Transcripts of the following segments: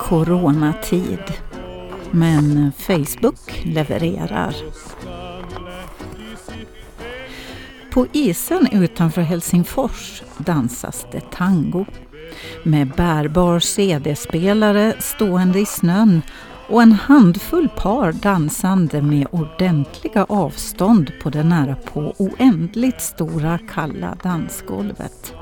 Coronatid. Men Facebook levererar. På isen utanför Helsingfors dansas det tango. Med bärbar CD-spelare stående i snön och en handfull par dansande med ordentliga avstånd på det nära på oändligt stora kalla dansgolvet.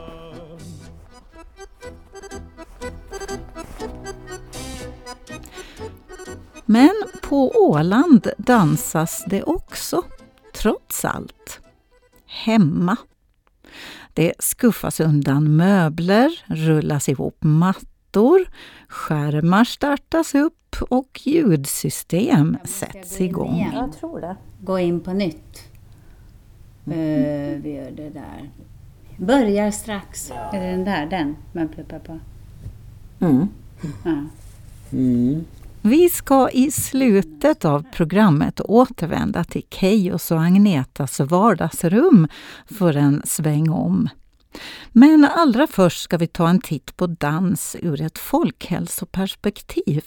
Men på Åland dansas det också, trots allt. Hemma. Det skuffas undan möbler, rullas ihop mattor, skärmar startas upp och ljudsystem sätts igång. Jag tror det. Gå in på nytt. Uh, vi gör det där. Börjar strax. Är det den där? Den man pluppar på? Mm. Ja. Mm. Vi ska i slutet av programmet återvända till Keyos och Agnetas vardagsrum för en sväng om. Men allra först ska vi ta en titt på dans ur ett folkhälsoperspektiv.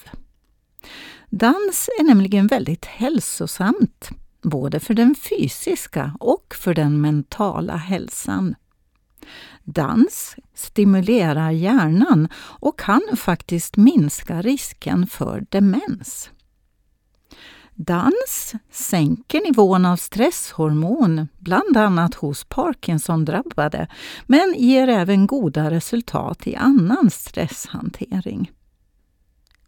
Dans är nämligen väldigt hälsosamt, både för den fysiska och för den mentala hälsan. Dans stimulerar hjärnan och kan faktiskt minska risken för demens. Dans sänker nivån av stresshormon, bland annat hos Parkinson-drabbade, men ger även goda resultat i annan stresshantering.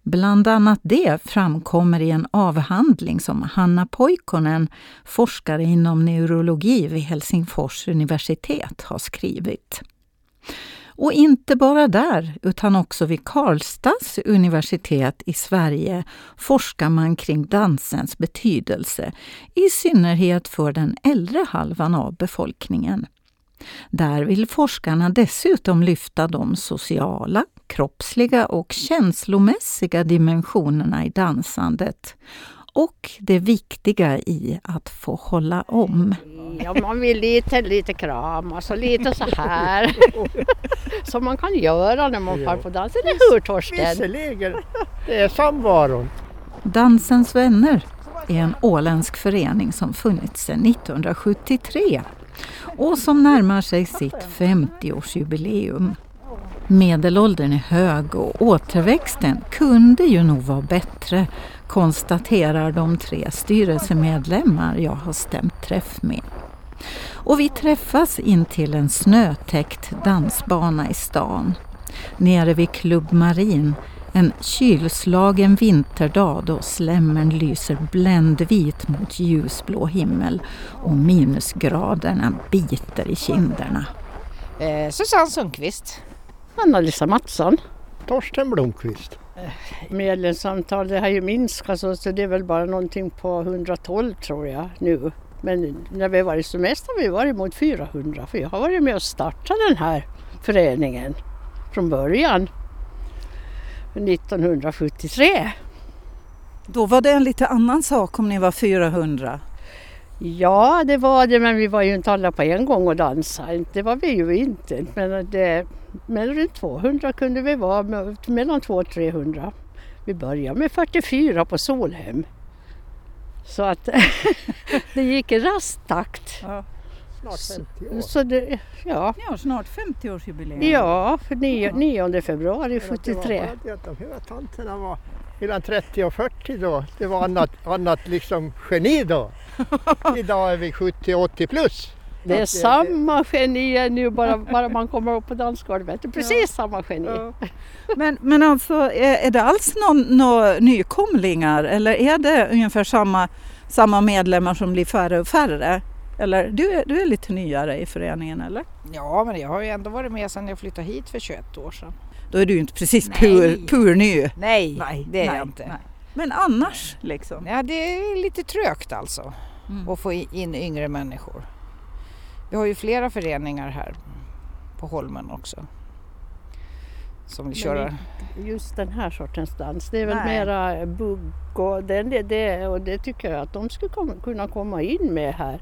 Bland annat det framkommer i en avhandling som Hanna Poikkonen, forskare inom neurologi vid Helsingfors universitet, har skrivit. Och inte bara där, utan också vid Karlstads universitet i Sverige forskar man kring dansens betydelse, i synnerhet för den äldre halvan av befolkningen. Där vill forskarna dessutom lyfta de sociala, kroppsliga och känslomässiga dimensionerna i dansandet och det viktiga i att få hålla om. Ja, man vill lite, lite kramas och lite så här. Som man kan göra när man far på dans, eller hur Torsten? Visserligen, det är samvaron. Dansens vänner är en åländsk förening som funnits sedan 1973 och som närmar sig sitt 50-årsjubileum. Medelåldern är hög och återväxten kunde ju nog vara bättre konstaterar de tre styrelsemedlemmar jag har stämt träff med. Och vi träffas in till en snötäckt dansbana i stan. Nere vid Club Marin, en kylslagen vinterdag då slämmern lyser bländvit mot ljusblå himmel och minusgraderna biter i kinderna. Eh, Susanne Sundqvist. Anna-Lisa Mattsson. Torsten Blomqvist. Medlemsantal det har ju minskat så, så det är väl bara någonting på 112 tror jag nu. Men när vi varit som mest har vi varit mot 400 för jag har varit med och startat den här föreningen från början. 1973. Då var det en lite annan sak om ni var 400. Ja, det var det, men vi var ju inte alla på en gång och dansade. Det var vi ju inte. Men, det, men runt 200 kunde vi vara, mellan 200 och 300. Vi började med 44 på Solhem. Så att det gick i rask takt. Ja, snart 50 år. Så det, ja. Ja, snart 50-årsjubileum. ja, för 9, 9 februari 73. Det var bara det att de här tanterna var mellan 30 och 40 då. Det var annat, annat liksom geni då. Idag är vi 70-80 plus. Det är Att samma geni nu bara, bara man kommer upp på dansgolvet. Det är precis samma geni. Ja. Men, men alltså, är, är det alls några nykomlingar eller är det ungefär samma, samma medlemmar som blir färre och färre? Eller du är, du är lite nyare i föreningen eller? Ja, men jag har ju ändå varit med sedan jag flyttade hit för 21 år sedan. Då är du ju inte precis Nej. pur, pur ny. Nej, det är nej, jag inte. nej. Men annars liksom? Ja, det är lite trögt alltså Mm. att få in yngre människor. Vi har ju flera föreningar här på Holmen också. Som vill köra. Just den här sortens dans, det är väl Nej. mera bugg och det, det, det, och det tycker jag att de skulle kom, kunna komma in med här.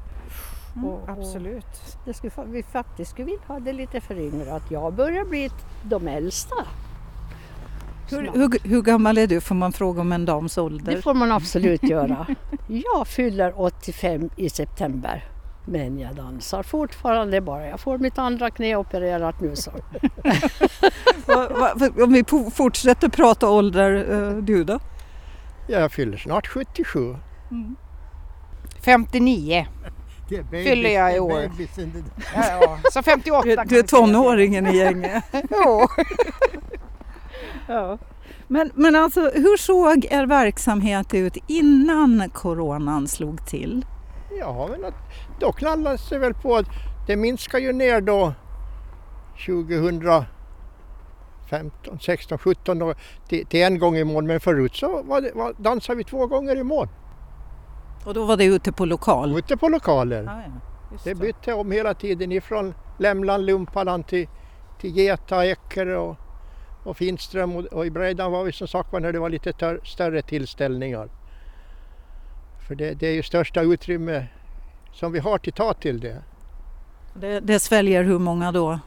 Och, och Absolut. det skulle, vi faktiskt skulle vilja ha det lite föryngrat. Jag börjar bli de äldsta. Hur, hur, hur gammal är du får man fråga om en dams ålder? Det får man absolut göra. Jag fyller 85 i september. Men jag dansar fortfarande bara. Jag får mitt andra knä opererat nu så. Om vi fortsätter prata ålder, eh, du då? Jag fyller snart 77. 59. Det är baby- Fyller jag i år. Ja, ja. Så 58 Du, är tonåringen i gänget. Ja. Men, men alltså, hur såg er verksamhet ut innan coronan slog till? Ja, men då knallades det väl på att det minskar ju ner då 2015, 16, 17 då, till, till en gång i månaden. Men förut så var det, var, dansade vi två gånger i månaden Och då var det ute på lokal? ute på lokaler. Ja, ja. Just Det bytte om hela tiden ifrån Lämland, Lumpaland till, till Geta, Eckerö och, och Finström och, och i Breidan var vi som sagt var när det var lite tör, större tillställningar. För det, det är ju största utrymme som vi har till ta till det. Det, det sväljer hur många då?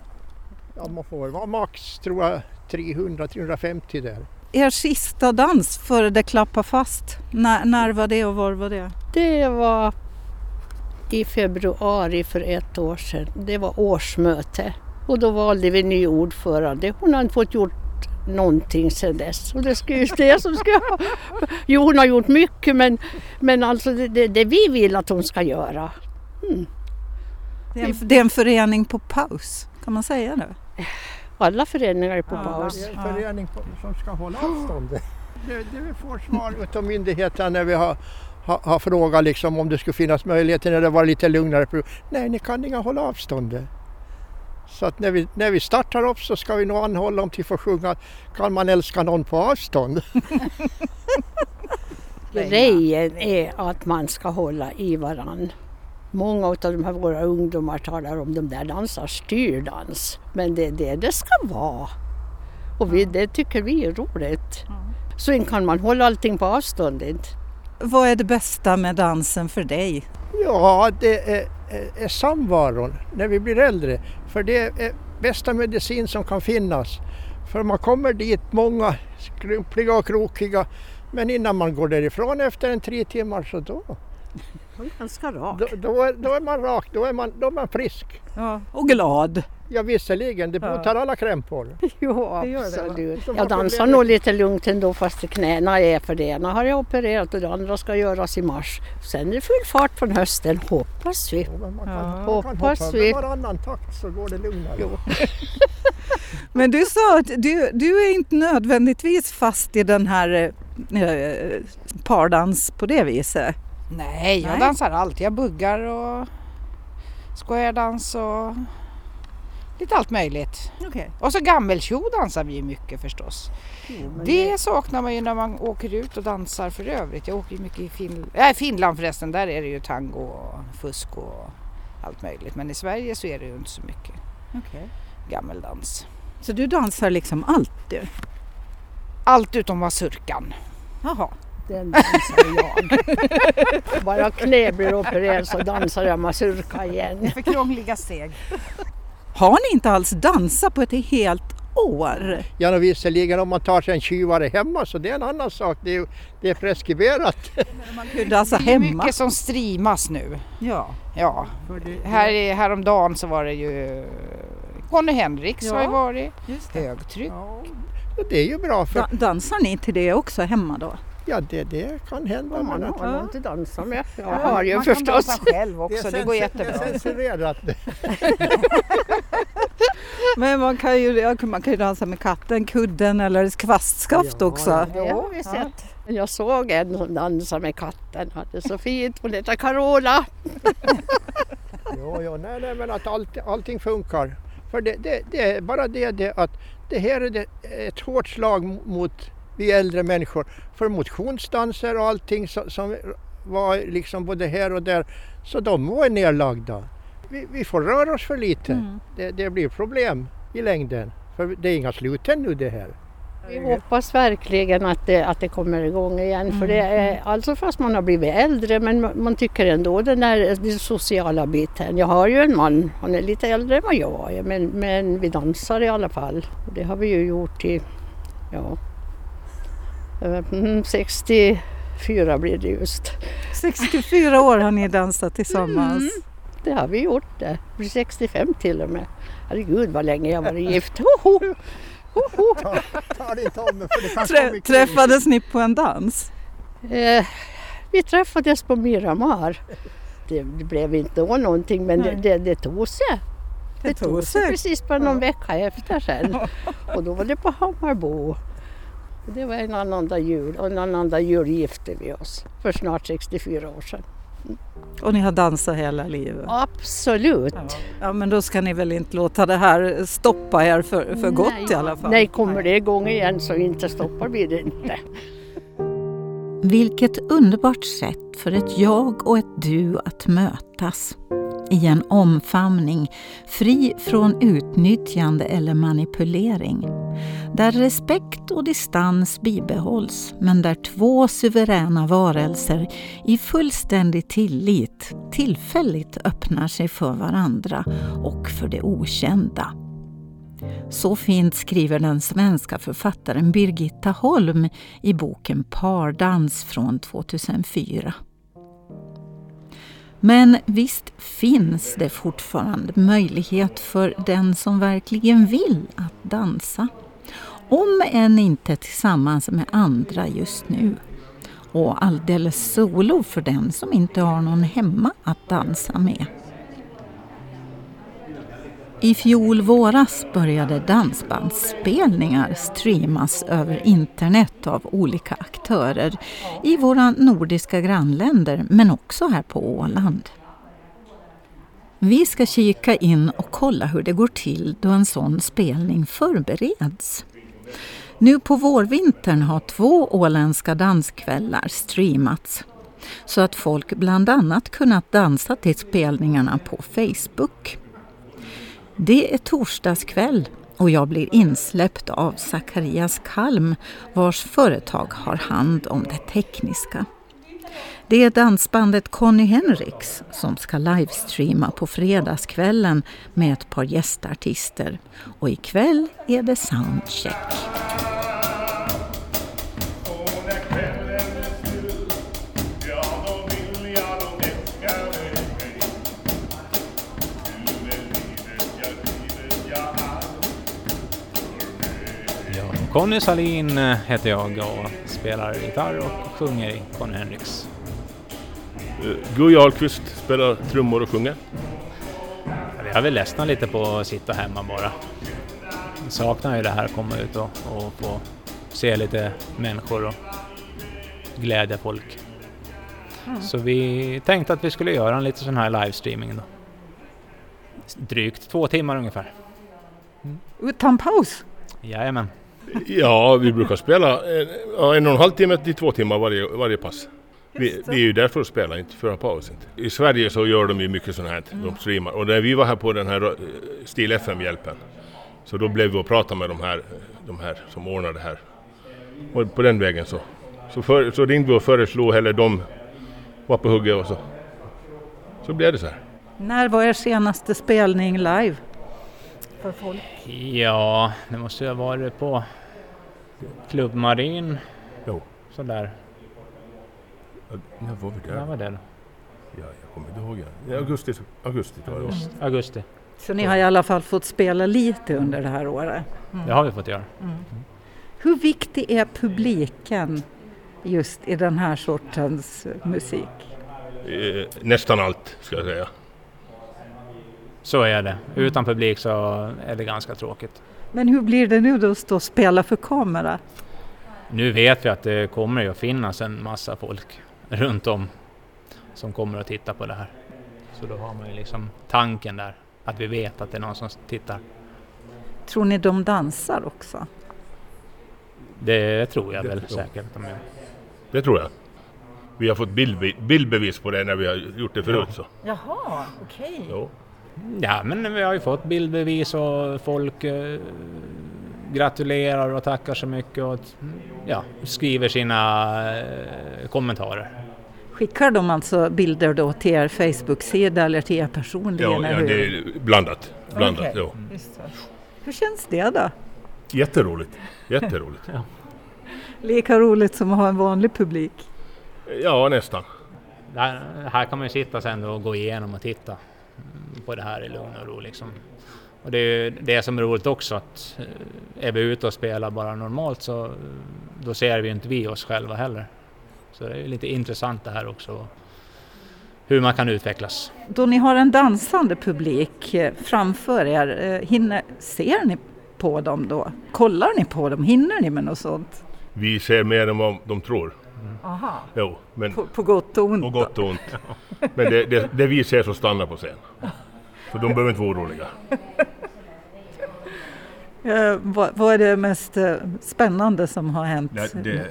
Ja, man får vara max tror jag 300-350 där. Er sista dans före det klappade fast, när, när var det och var var det? Det var i februari för ett år sedan. Det var årsmöte och då valde vi ny ordförande. Hon har inte fått gjort någonting sedan dess. Och det ska ju det som ska... Jo, hon har gjort mycket men, men alltså det, det, det vi vill att hon ska göra. Det är, en, det är en förening på paus, kan man säga det? Alla föreningar är på Ja. paus. Det är en förening på, som ska hålla avstånd. Det, det vi får svar utav myndigheterna när vi har, har, har frågat liksom om det skulle finnas möjligheter när det var lite lugnare. Nej, ni kan inga hålla avstånd. Så att när vi, när vi startar upp så ska vi nog anhålla om till få sjunga Kan man älska någon på avstånd? Grejen är att man ska hålla i varann. Många av de här våra ungdomar talar om de där dansar styrdans. Men det är det det ska vara. Och vi, det tycker vi är roligt. Så in kan man hålla allting på avstånd. inte? Vad är det bästa med dansen för dig? Ja, det är, är, är samvaron när vi blir äldre. För det är bästa medicin som kan finnas. För man kommer dit många skrumpliga och krokiga. Men innan man går därifrån efter en tre timmar så då, det är Ganska rak. då, då, är, då är man rak, då är man, då är man frisk. Ja. Och glad. Ja visserligen, det botar alla krämpor. Jo, Det det, absolut. Jag dansar nog lite lugnt ändå fast knäna är för det ena har jag opererat och det andra ska göras i mars. Sen är det full fart från hösten, hoppas vi. Jo, man kan, Ja. man kan Hoppas hoppa vi. med varannan takt så går det lugnare. Men du sa att du, du är inte nödvändigtvis fast i den här eh, pardans på det viset. Nej, jag Nej. dansar allt. Jag buggar och skojardans och lite allt möjligt. Okay. Och så gammeltjo dansar vi ju mycket förstås. Det saknar man ju när man åker ut och dansar för övrigt. Jag åker ju mycket i Finland, äh, Finland förresten, där är det ju tango och fusk och allt möjligt. Men i Sverige så är det ju inte så mycket gammeldans. Så du dansar liksom allt du? Allt utom mazurkan. Jaha. Den dansar jag. Bara knä blir opererat så dansar jag mazurka igen. För krångliga steg. Har ni inte alls dansat på ett helt år? Ja, och visserligen om man tar sig en tjuvare hemma så det är en annan sak. Det är, det är preskriberat. Ju dansa Det är hemma. mycket som streamas nu. Ja. Ja, här häromdagen så var det ju Conny Henriks Ja. har ju varit, Just det. högtryck. Ja, det är ju bra för Da- dansar ni till det också hemma då? Ja, det, det kan hända. Om man har något att dansa med. Jag Ja, har ju man kan förstås. dansa själv också, det, går cens- jättebra. Det är censurerat. Men man kan ju, man kan ju dansa med katten, kudden eller kvastskaft Ja, också. ja. Det har vi sett. Jag såg en som dansade med katten. Hade så fint. Hon heter Carola. Jo, jo, nej, nej, men att allt, allting funkar. För det, det, det är bara det, det att det här är det, ett hårt slag mot vi äldre människor. För motionsdanser och allting som, som var liksom både här och där, så de var nedlagda. Vi, vi får röra oss för lite. Mm. Det, det blir problem i längden. För det är inga slut ännu det här. Vi hoppas verkligen att det, att det kommer igång igen. För det är, alltså fast man har blivit äldre men man- tycker ändå den där den sociala biten. Jag har ju en man, han är lite äldre än vad jag är men, men vi dansar i alla fall. Och det har vi ju gjort i, ja, mm, 64 blir det just. 64 år har ni dansat tillsammans. Det har vi gjort det. Jag blir 65 till och med. Herregud vad länge jag varit gift. Ta det för det Trä- mycket träffades ni på en dans? Eh, vi träffades på Miramar. Det, det blev inte då någonting men det, Nej. det, det tog sig. Det, tog sig precis bara någon vecka efter sen. Och då var det på Hammarbo. Det var en annandag jul och en annandag jul gifte vi oss för snart 64 år sedan. Och ni har dansat hela livet? Absolut! Ja men då ska ni väl inte låta det här stoppa er för, för gott Nej. i alla fall? Nej, kommer det igång igen så inte stoppar vi det inte. Vilket underbart sätt för ett jag och ett du att mötas. I en omfamning, fri från utnyttjande eller manipulering. Där respekt och distans bibehålls, men där två suveräna varelser i fullständig tillit tillfälligt öppnar sig för varandra och för det okända. Så fint skriver den svenska författaren Birgitta Holm i boken Pardans från 2004. Men visst finns det fortfarande möjlighet för den som verkligen vill att dansa. Om än inte tillsammans med andra just nu. Och alldeles solo för den som inte har någon hemma att dansa med. I fjol våras började dansbandsspelningar streamas över internet av olika aktörer i våra nordiska grannländer men också här på Åland. Vi ska kika in och kolla hur det går till då en sån spelning förbereds. Nu på vårvintern har två åländska danskvällar streamats så att folk bland annat kunnat dansa till spelningarna på Facebook. Det är torsdagskväll och jag blir insläppt av Zacharias Kalm vars företag har hand om det tekniska. Det är dansbandet Conny Henriks som ska livestreama på fredagskvällen med ett par gästartister. Och ikväll är det soundcheck. Conny Salin eh, heter jag och spelar gitarr och sjunger i Conny Henriks. Uh, Guy Ahlqvist spelar trummor och sjunger. Ja, Vi har väl ledsnat lite på att sitta hemma bara. Saknar ju det här att komma ut och, och få se lite människor och glädja folk. Så vi tänkte att vi skulle göra en lite sån här livestreaming då. Drygt två timmar ungefär. Utan paus? Jajamän. Ja, vi brukar spela en, ja, en och en halv timme till två timmar varje, varje pass. Vi, vi är ju där för att spela, inte för att ha paus. Inte. I Sverige så gör de ju mycket sånt här, de streamar. Och när vi var här på den här eh, Stil FM-hjälpen, så då blev vi och pratade med de här, de här som ordnar det här. Och på den vägen så, så, för, så ringde vi och föreslog, eller de var på hugget och så, så blev det så här. När var er senaste spelning live? För folk? Ja, det måste ju ha varit på Club Marin. Jo. Sådär. När var vi När där? var det då? Ja, jag kommer inte ihåg. Ja. I augusti, augusti tror jag det var. Augusti. Så ni har i alla fall fått spela lite under det här året? Det har vi fått göra. Hur viktig är publiken just i den här sortens musik? Eh, nästan allt, ska jag säga. Så är det. Utan publik så är det ganska tråkigt. Men hur blir det nu då att stå och spela för kamera? Nu vet vi att det kommer att finnas en massa folk runt om som kommer att titta på det här. Så då har man ju liksom tanken där, att vi vet att det är någon som tittar. Tror ni de dansar också? Det tror jag Det- väl jo. säkert de gör. Det tror jag. Vi har fått bildbe bildbevis på det när vi har gjort det förut. Så. Jaha, okej. Jo. Ja, men vi har ju fått bildbevis och folk eh, gratulerar och tackar så mycket och ja, skriver sina eh, kommentarer. Skickar de alltså bilder då till er Facebook-sida eller till er personligen? Ja, ja, det är blandat. blandat Okej. ja. Hur känns det då? Jätteroligt. Jätteroligt. Lika roligt som att ha en vanlig publik? Ja, nästan. Där, här kan man ju sitta sen och gå igenom och titta på det här i lugn och ro. Liksom. Och det är ju det som är roligt också att eh, är vi ute och spelar bara normalt så eh, då ser vi ju inte vi oss själva heller. Så det är ju lite intressant det här också. Hur man kan utvecklas. Då ni har en dansande publik eh, framför er, hinner, ser ni på dem då? Kollar ni på dem? Hinner ni med något sånt? Vi ser mer än vad de tror. Aha. Jo, men På, på gott och ont? på gott och ont. Men det, det, det vi ser så stannar på scen. Så de behöver inte vara oroliga. Eh, vad, vad är det mest eh, spännande som har hänt? Det, det,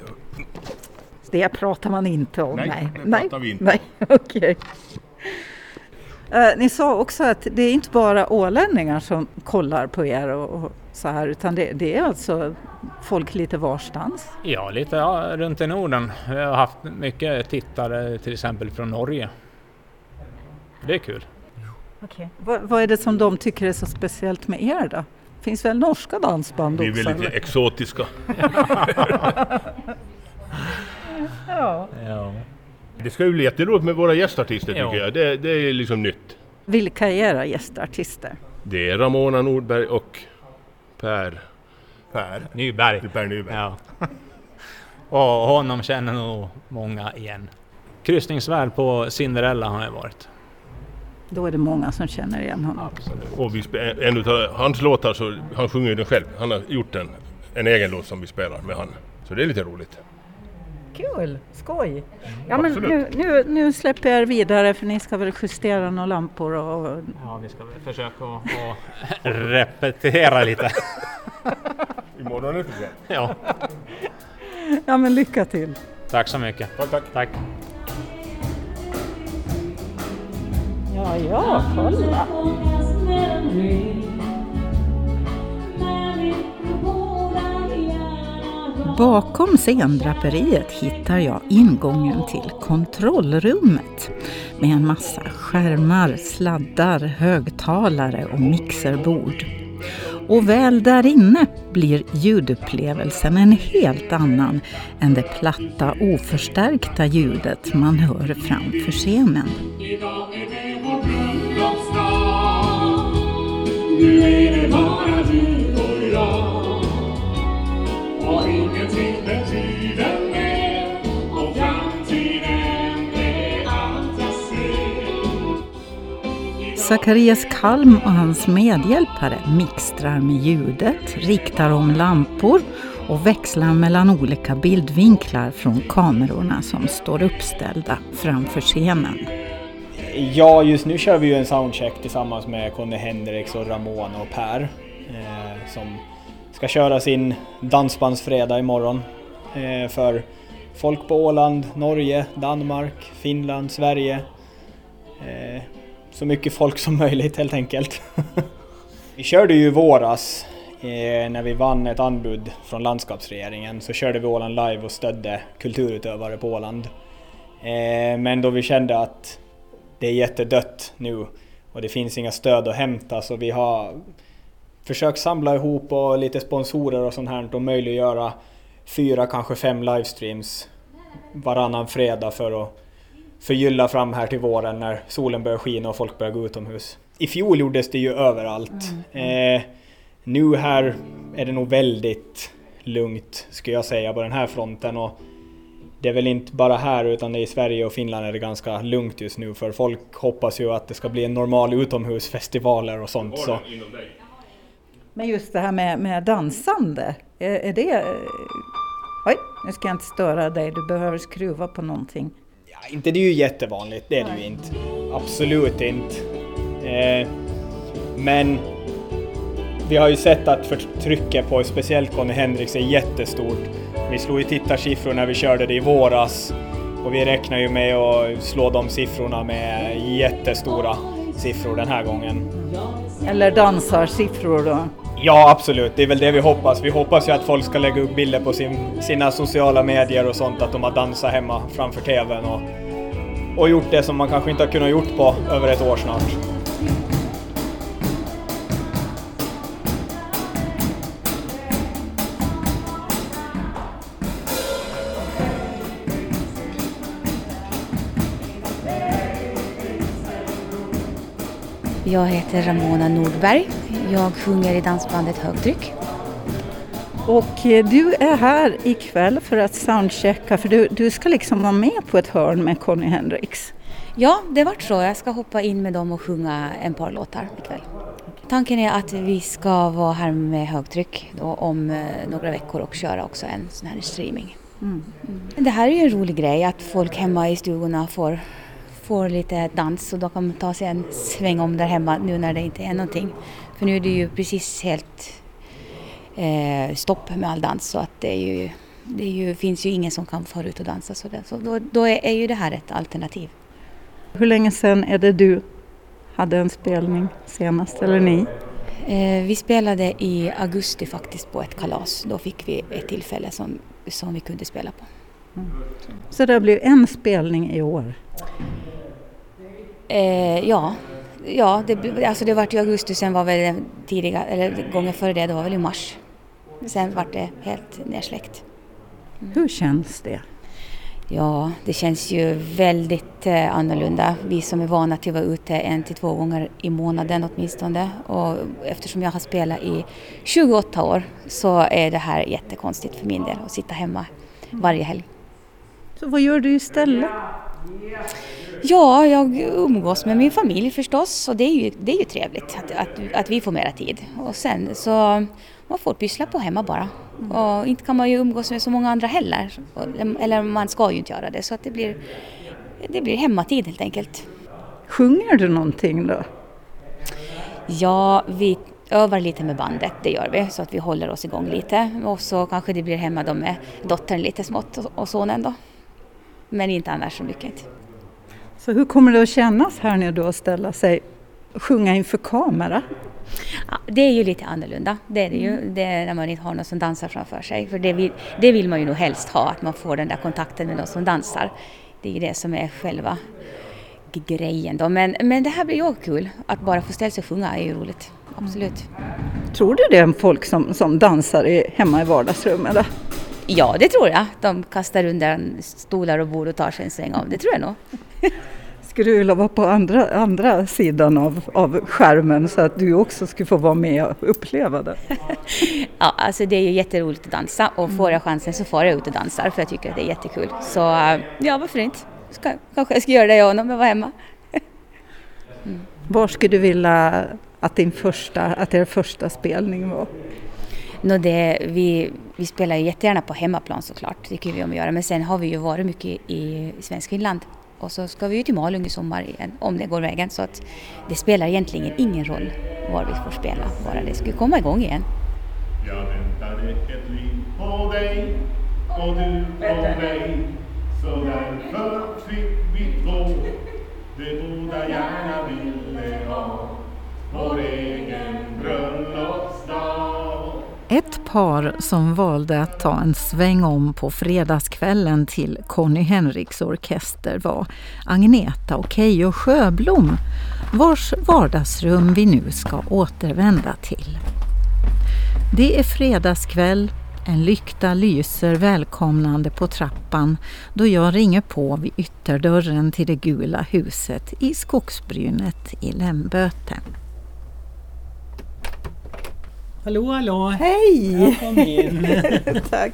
Det pratar man inte om. Nej, Nej, det pratar vi inte Nej, okej. Eh, ni sa också att det är inte bara ålänningar som kollar på er och, och så här utan det, det är alltså folk lite varstans. Ja, lite ja, runt i Norden. Vi har haft mycket tittare till exempel från Norge. Det är kul. Okay. Vad, vad är det som de tycker är så speciellt med er då? Finns väl norska dansband vi är också? väldigt eller? exotiska. ja. Ja. Det ska ju bli jätteroligt med våra gästartister tycker Ja. jag. Det, det är liksom nytt. Vilka är era gästartister? Det är Ramona Nordberg och Per... Per? Nyberg. Per Nyberg. Ja. Och honom känner nog många igen. Kryssningsvärd på Cinderella har jag varit. Då är det många som känner igen honom. Och vi en utav hans låtar, så, han sjunger ju den själv. Han har gjort en, en egen låt som vi spelar med han. Så det är lite roligt. Kul, skoj! Ja, men nu, nu, nu släpper jag er vidare för ni ska väl justera några lampor och... Ja, vi ska väl försöka att repetera lite. Imorgon är det för sent. Ja, Ja men lycka till! tack så mycket. Tack, tack. Tack. Ja, ja, kolla! Bakom scendraperiet hittar jag ingången till kontrollrummet med en massa skärmar, sladdar, högtalare och mixerbord. Och väl där inne blir ljudupplevelsen en helt annan än det platta oförstärkta ljudet man hör framför scenen. Idag är det vår bröllopsdag Nu är det bara du Zacharias Kalm och hans medhjälpare mixtrar med ljudet, riktar om lampor och växlar mellan olika bildvinklar från kamerorna som står uppställda framför scenen. Ja, just nu kör vi ju en soundcheck tillsammans med Conny Hendrix och Ramona och Per. Eh, som ska köra sin dansbandsfredag imorgon. Eh, för folk på Åland, Norge, Danmark, Finland, Sverige. Eh, så mycket folk som möjligt helt enkelt. vi körde ju i våras eh, när vi vann ett anbud från landskapsregeringen så körde vi Åland live och stödde kulturutövare på Åland. Eh, men då vi kände att det är jättedött nu och det finns inga stöd att hämta så vi har försökt samla ihop och lite sponsorer och sånt här och möjliggöra fyra, kanske fem livestreams varannan fredag för att förgylla fram här till våren när solen börjar skina och folk börjar gå utomhus. I fjol gjordes det ju överallt. Eh, nu här är det nog väldigt lugnt skulle jag säga på den här fronten och det är väl inte bara här utan i Sverige och Finland är det ganska lugnt just nu för folk hoppas ju att det ska bli en normal utomhusfestivaler och sånt. Så. Men just det här med, med dansande, är, är det... Oj, nu ska jag inte störa dig, du behöver skruva på någonting. Ja, inte det är ju jättevanligt, det är det ju inte. Absolut inte. Eh, men vi har ju sett att förtrycket på speciellt Conny Hendrix är jättestort. Vi slog ju tittarsiffror när vi körde det i våras och vi räknar ju med att slå de siffrorna med jättestora siffror den här gången. Eller dansarsiffror då. Ja, absolut. Det är väl det vi hoppas. Vi hoppas ju att folk ska lägga upp bilder på sin, sina sociala medier och sånt, att de har dansat hemma framför TVn och, och gjort det som man kanske inte har kunnat gjort på över ett år snart. Jag heter Ramona Nordberg. Jag sjunger i dansbandet Högtryck. Och eh, du är här ikväll för att soundchecka för du, du ska liksom vara med på ett hörn med Conny Hendrix. Ja, det vart så. Jag ska hoppa in med dem och sjunga en par låtar ikväll. Tanken är att vi ska vara här med högtryck om eh, några veckor och köra också en sån här streaming. Mm. Det här är ju en rolig grej att folk hemma i stugorna får, får lite dans och då kan man ta sig en sväng om där hemma nu när det inte är någonting. För nu är det ju precis helt eh, stopp med all dans så att det, är ju, det ju, finns ju ingen som kan fara ut och dansa. Så, det, så då, då är, är ju det här ett alternativ. Hur länge sedan är det du hade en spelning senast, eller ni? Eh, vi spelade i augusti faktiskt på ett kalas. Då fick vi ett tillfälle som, som vi kunde spela på. Så det blir en spelning i år? Eh, ja, ja det, alltså det var i augusti, sen var väl tidiga, eller gången före det, det var väl i mars. Sen var det helt nersläckt. Hur känns det? Ja, det känns ju väldigt eh, annorlunda. Vi som är vana till att vara ute en till två gånger i månaden åtminstone. Och eftersom jag har spelat i 28 år så är det här jättekonstigt för min del att sitta hemma varje helg. Så vad gör du istället? Ja, jag umgås med min familj förstås och det är ju, det är ju trevligt att, att, att vi får mera tid. Och sen så man får pyssla på hemma bara. Och inte kan man ju umgås med så många andra heller. Eller man ska ju inte göra det så att det blir, det blir hemmatid helt enkelt. Sjunger du någonting då? Ja, vi övar lite med bandet, det gör vi, så att vi håller oss igång lite. Och så kanske det blir hemma då med dottern lite smått och, och sonen då. Men inte annars så mycket. Så hur kommer det att kännas här nu då att ställa sig och sjunga inför kamera? Ja, det är ju lite annorlunda, det är det ju, det är när man inte har någon som dansar framför sig. För det vill, det vill man ju nog helst ha, att man får den där kontakten med någon som dansar. Det är ju det som är själva grejen då. Men, men det här blir ju också kul, att bara få ställa sig och sjunga är ju roligt. Absolut. Tror du det är folk som, som dansar i, hemma i vardagsrummet? Då? Ja, det tror jag. De kastar undan stolar och bord och tar sig en sväng av. Det tror jag nog. Skulle vilja vara på andra, andra sidan av, av skärmen så att du också skulle få vara med och uppleva det? Ja, alltså det är ju jätteroligt att dansa och får jag chansen så får jag ut och dansar för jag tycker att det är jättekul. Så ja, varför inte? Ska, kanske jag ska göra det jag om jag var hemma. Var skulle du vilja att din första, att er första spelning var? Nå det, vi, vi spelar ju jättegärna på hemmaplan såklart, det tycker vi om att göra. Men sen har vi ju varit mycket i Svenskfinland och så ska vi ju till Malung i sommar igen, om det går vägen. Så att det spelar egentligen ingen roll var vi får spela, bara det skulle komma igång igen. Jag väntade ett liv på dig och du på mig. Så därför fick vi två. Det båda gärna ville ha. Vår egen bröllopsdag ett par som valde att ta en sväng om på fredagskvällen till Conny Henriks orkester var Agneta och Keyyo Sjöblom vars vardagsrum vi nu ska återvända till. Det är fredagskväll, en lykta lyser välkomnande på trappan då jag ringer på vid ytterdörren till det gula huset i skogsbrynet i Lämböte. Hallå, hallå! Hej! Jag kom in. Tack!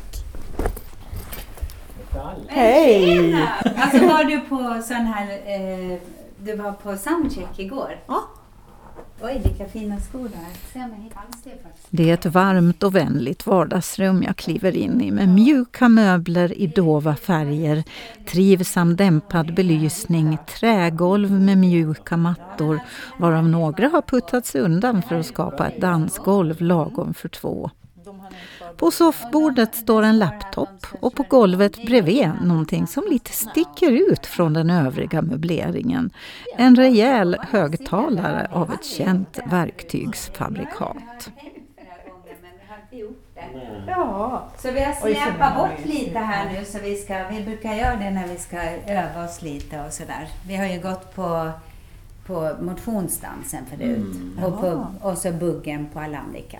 Hej! Alltså var du på sån här, eh, du var på soundcheck igår? Ja. Oj, vilka fina skor du har. Det är ett varmt och vänligt vardagsrum jag kliver in i med mjuka möbler i dova färger, trivsam dämpad belysning, trägolv med mjuka mattor varav några har puttats undan för att skapa ett dansgolv lagom för två. På soffbordet står en laptop och på golvet bredvid någonting som lite sticker ut från den övriga möbleringen. En rejäl högtalare av ett känt verktygsfabrikat. gjort det. Ja. Så vi har släpat bort lite här nu så vi ska, vi brukar göra det när vi ska öva oss lite och sådär. Vi har ju gått på, på motionsdansen förut Mm. och, på, och så buggen på Alambika.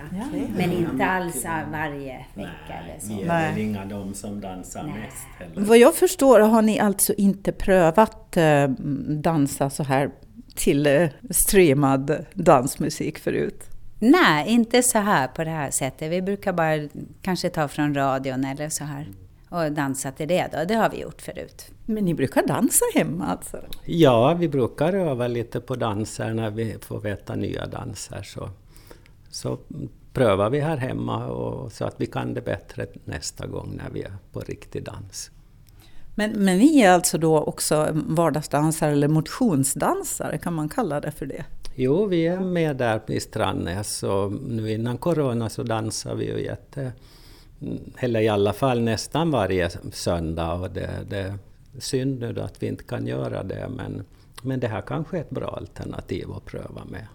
Men inte alls varje vecka eller så. Vi är Nej. väl inga de som dansar mest heller. Vad jag förstår har ni alltså inte prövat eh, dansa så här till eh, streamad dansmusik förut? Nej, inte så här på det här sättet. Vi brukar bara kanske ta från radion eller så här och dansa till det då. Det har vi gjort förut. Men ni brukar dansa hemma alltså? Ja, vi brukar öva lite på danser när vi får veta nya danser. Så, så prövar vi här hemma och, så att vi kan det bättre nästa gång när vi är på riktig dans. Men, men ni är alltså då också vardagsdansare eller motionsdansare, kan man kalla det för det? Jo, vi är med där i Strandnäs och nu innan corona så dansar vi ju jätte... Eller i alla fall nästan varje söndag och det, det är synd nu då att vi inte kan göra det men, men det här kanske är ett bra alternativ att pröva med.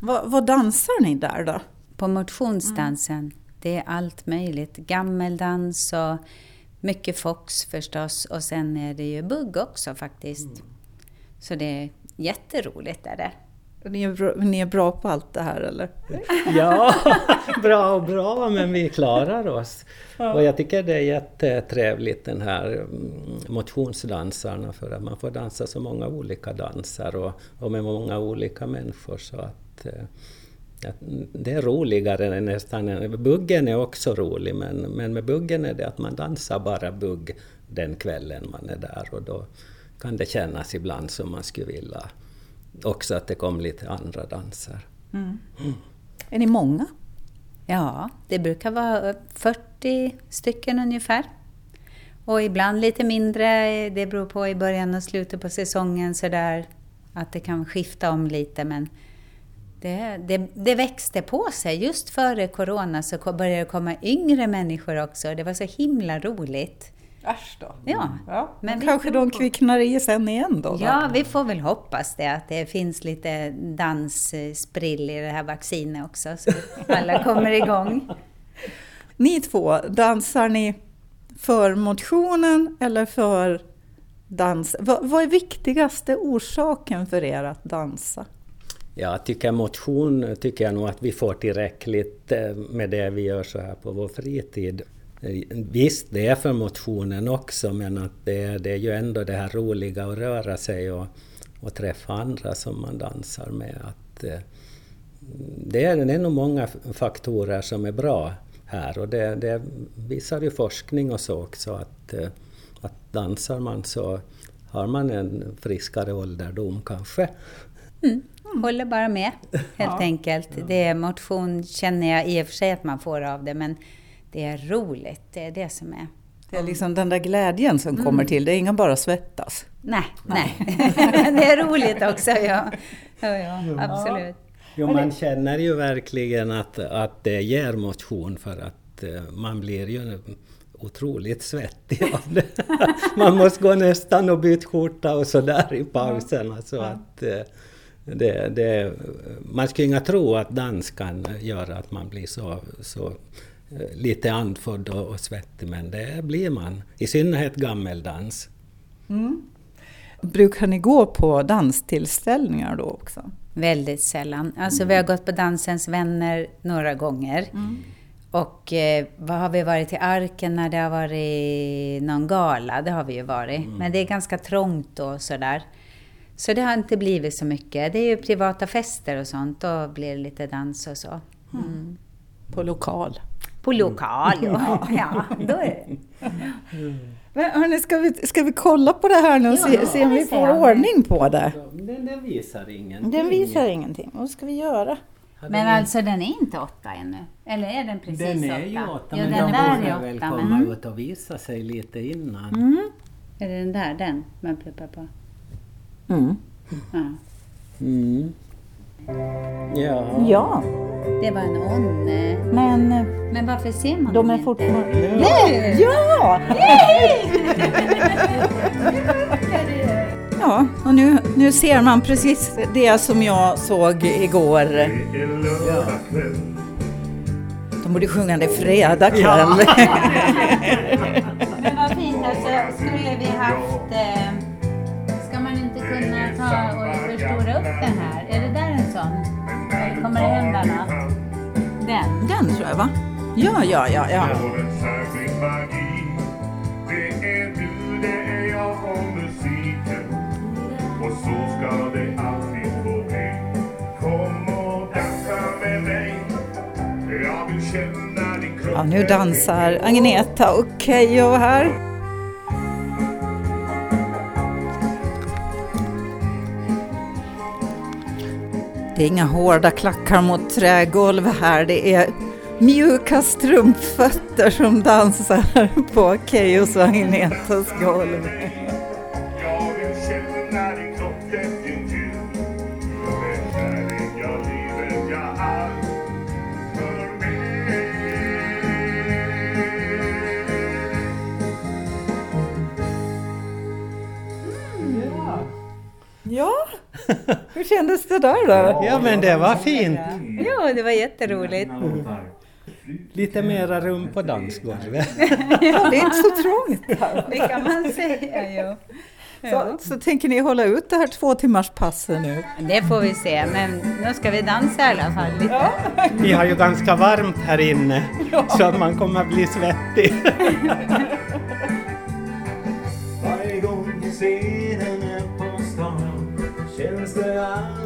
Vad, vad dansar ni där då? På motionsdansen, det är allt möjligt. Gammeldans och mycket fox förstås. Och sen är det ju bugg också faktiskt. Så det är jätteroligt är det. Ni är, bra, ni är bra på allt det här eller? Ja, bra och bra, men vi klarar oss. Och jag tycker det är jättetrevligt den här mm, motionsdansarna för att man får dansa så många olika danser och, och med många olika människor så att eh, att det är roligare än nästan... Buggen är också rolig men, men med buggen är det att man dansar bara bugg den kvällen man är där och då kan det kännas ibland som man skulle vilja också att det kom lite andra danser. Mm. Är ni många? Ja, det brukar vara 40 stycken ungefär. Och ibland lite mindre, det beror på i början och slutet på säsongen sådär. Att det kan skifta om lite men det, det, det växte på sig. Just före Corona så började det komma yngre människor också. Det var så himla roligt. Äsch då. Ja, Ja, men kanske de kvicknar i sen igen då? då? Ja, vi får väl hoppas det, att det finns lite danssprill i det här vaccinet också, så alla kommer igång. Ni två, dansar ni för motionen eller för dans? Vad, vad är viktigaste orsaken för er att dansa? Jag tycker motion tycker jag nog att vi får tillräckligt eh, med det vi gör så här på vår fritid. Visst, det är för motionen också men att det, är- det är ju ändå det här roliga att röra sig och, och träffa andra som man dansar med. Att, eh, det, är, det är nog många faktorer som är bra här och det, det visar ju forskning och så också att, eh, att dansar man så har man en friskare ålderdom kanske. Håller bara med, helt enkelt. Det är motion känner jag i och för sig att man får av det, men det är roligt. Det är det som är. Det är liksom den där glädjen som kommer till, det är inga bara svettas. Nej, nej. det är roligt också, ja. ja, ja absolut. Jo, man känner ju verkligen att, att det ger motion för att eh, man blir ju otroligt svettig av det. Man måste gå nästan och byta skjorta och sådär i pauserna. Så att, eh, det, det, man skulle inte tro att dans kan göra att man blir så, så lite andfådd och, svettig, men det blir man. I synnerhet gammeldans. Brukar ni gå på danstillställningar då också? Väldigt sällan. Alltså vi har gått på Dansens vänner några gånger. Och eh, vad har vi varit i Arken när det har varit någon gala? Det har vi ju varit. Men det är ganska trångt och sådär. Så det har inte blivit så mycket. Det är ju privata fester och sånt. Då blir det lite dans och så. Mm. På lokal? På lokal, ja. ja då är det. Men hörni, ska, vi, ska vi kolla på det här nu och Ja, se, ja, se om vi får ordning på det? Den, den visar ingenting. Den visar ingenting. Vad ska vi göra? Men alltså den är inte åtta ännu? Eller är den precis Den åtta? är ju åtta, ja, men den den borde är väl åtta. komma Men... ut och visa sig lite innan. Mm. Är det den där, den man pluppar på? Mm. Ja. Mm. Ja. Ja, Det var en onne. men eh, Men varför ser man de är inte? fortfarande... Nej! Ja! Ja, och nu, nu ser man precis det som jag såg igår. Kväll De De borde sjunga det fredag kväll. Men något? Den? Den tror jag va? Ja, ja, ja, ja. Det är du, det är jag och musiken Och så ska det alltid få bli Kom och dansa med mig Jag vill känna din kropp Ja, nu dansar Agneta och Keyyo här. Det är inga hårda klackar mot trägolv här, det är mjuka strumpfötter som dansar på Keyyos och Agnetas golv. hur kändes det där då? Ja men det var fint. Ja, det var jätteroligt. Lite mera rum på dansgolvet. Ja, det är inte så trångt här. Det kan man säga ju. Så, så tänker ni hålla ut det här två timmars passet nu? Det får vi se, men nu ska vi dansa i alla fall lite. Vi har ju ganska varmt här inne så att man kommer att bli svettig. Känns det alltid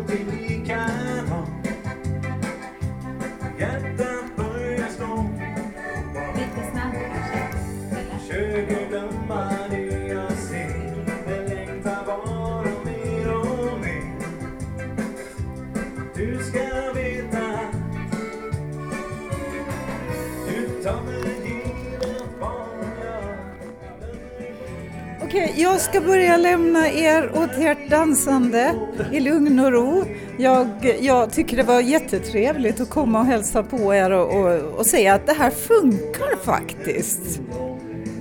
Okej, jag ska börja lämna er åt ert dansande i lugn och ro. Jag, jag tycker det var jättetrevligt att komma och hälsa på er och, och, och säga att det här funkar faktiskt.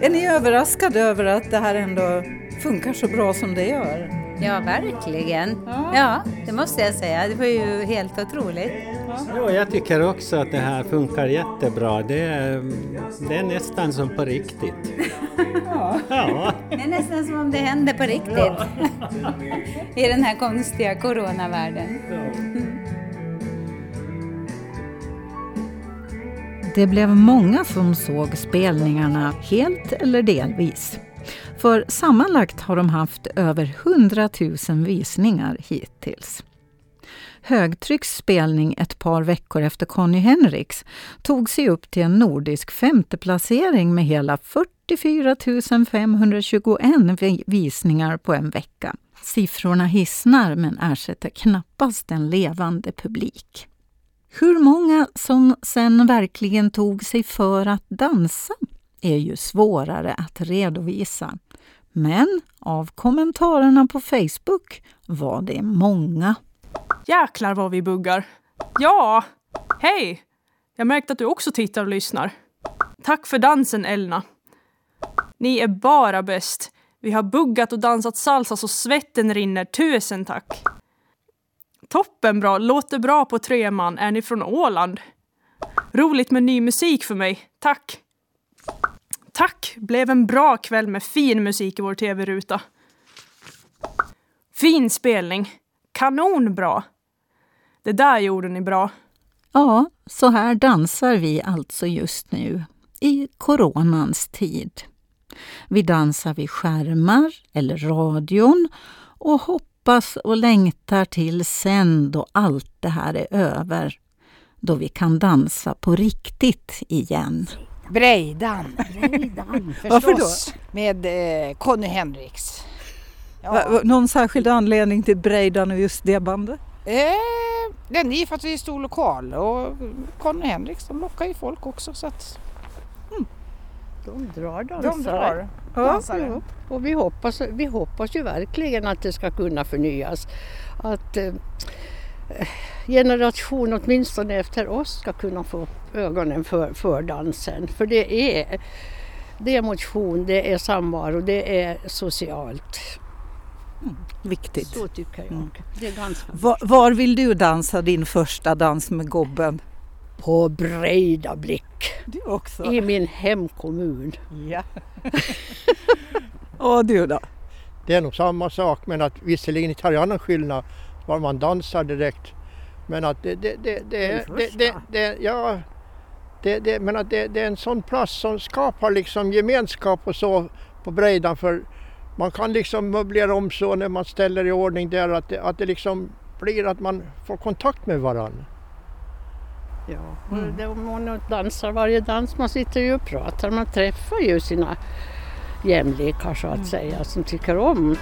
Är ni överraskade över att det här ändå funkar så bra som det gör? Ja, verkligen. Ja, det måste jag säga. Det var ju helt otroligt. Jo, jag tycker också att det här funkar jättebra. Det är, det är nästan som på riktigt. Ja. Det är nästan som om det händer på riktigt. I den här konstiga coronavärlden. Det blev många som såg spelningarna helt eller delvis. För sammanlagt har de haft över 100 000 visningar hittills högtrycksspelning ett par veckor efter Conny Henriks tog sig upp till en nordisk femteplacering med hela 44 521 visningar på en vecka. Siffrorna hissnar men ersätter knappast en levande publik. Hur många som sen verkligen tog sig för att dansa är ju svårare att redovisa. Men av kommentarerna på Facebook var det många. Jäklar vad vi buggar. Ja, hej! Jag märkte att du också tittar och lyssnar. Tack för dansen, Elna. Ni är bara bäst. Vi har buggat och dansat salsa så svetten rinner. Tusen tack! Toppen bra, låter bra på tre man. Är ni från Åland? Roligt med ny musik för mig. Tack! Tack! Blev en bra kväll med fin musik i vår tv-ruta. Fin spelning. Kanonbra. Det där gjorde ni bra. Ja, så här dansar vi alltså just nu, i coronans tid. Vi dansar vid skärmar eller radion och hoppas och längtar till sen då allt det här är över. Då vi kan dansa på riktigt igen. Breidan. Varför Förstås. Med eh, Conny Henriks. Va- Någon särskild anledning till Breidan och just det bandet? Eh, det är för att vi är stor lokal och Conny Henriks de lockar ju folk också så att De drar dansare. de drar Ja, dansare. ja. Och vi hoppas, vi hoppas ju verkligen att det ska kunna förnyas. Att eh, generation åtminstone efter oss ska kunna få upp ögonen för, för dansen. För det är, det är motion, det är samvaro, det är socialt. Viktigt. Så tycker jag. Det är ganska Var, var vill du dansa din första dans med gobben? På Breidablick. Du också? I min hemkommun. Ja. Och du då? Det är nog samma sak men att visserligen inte har jag någon skillnad var man dansar direkt. Men att det, det, det, det, det, det, det, ja, det, det, men att det, det är en sån plats som skapar liksom gemenskap och så på Breidan för man kan liksom möblera om så när man ställer i ordning där att det, att det liksom blir att man får kontakt med varandra. Ja, och det, man dansar varje dans, man sitter ju och pratar, man träffar ju sina jämlikar så att säga, som tycker om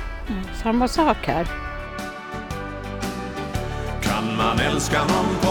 samma sak här. Kan man älska någon på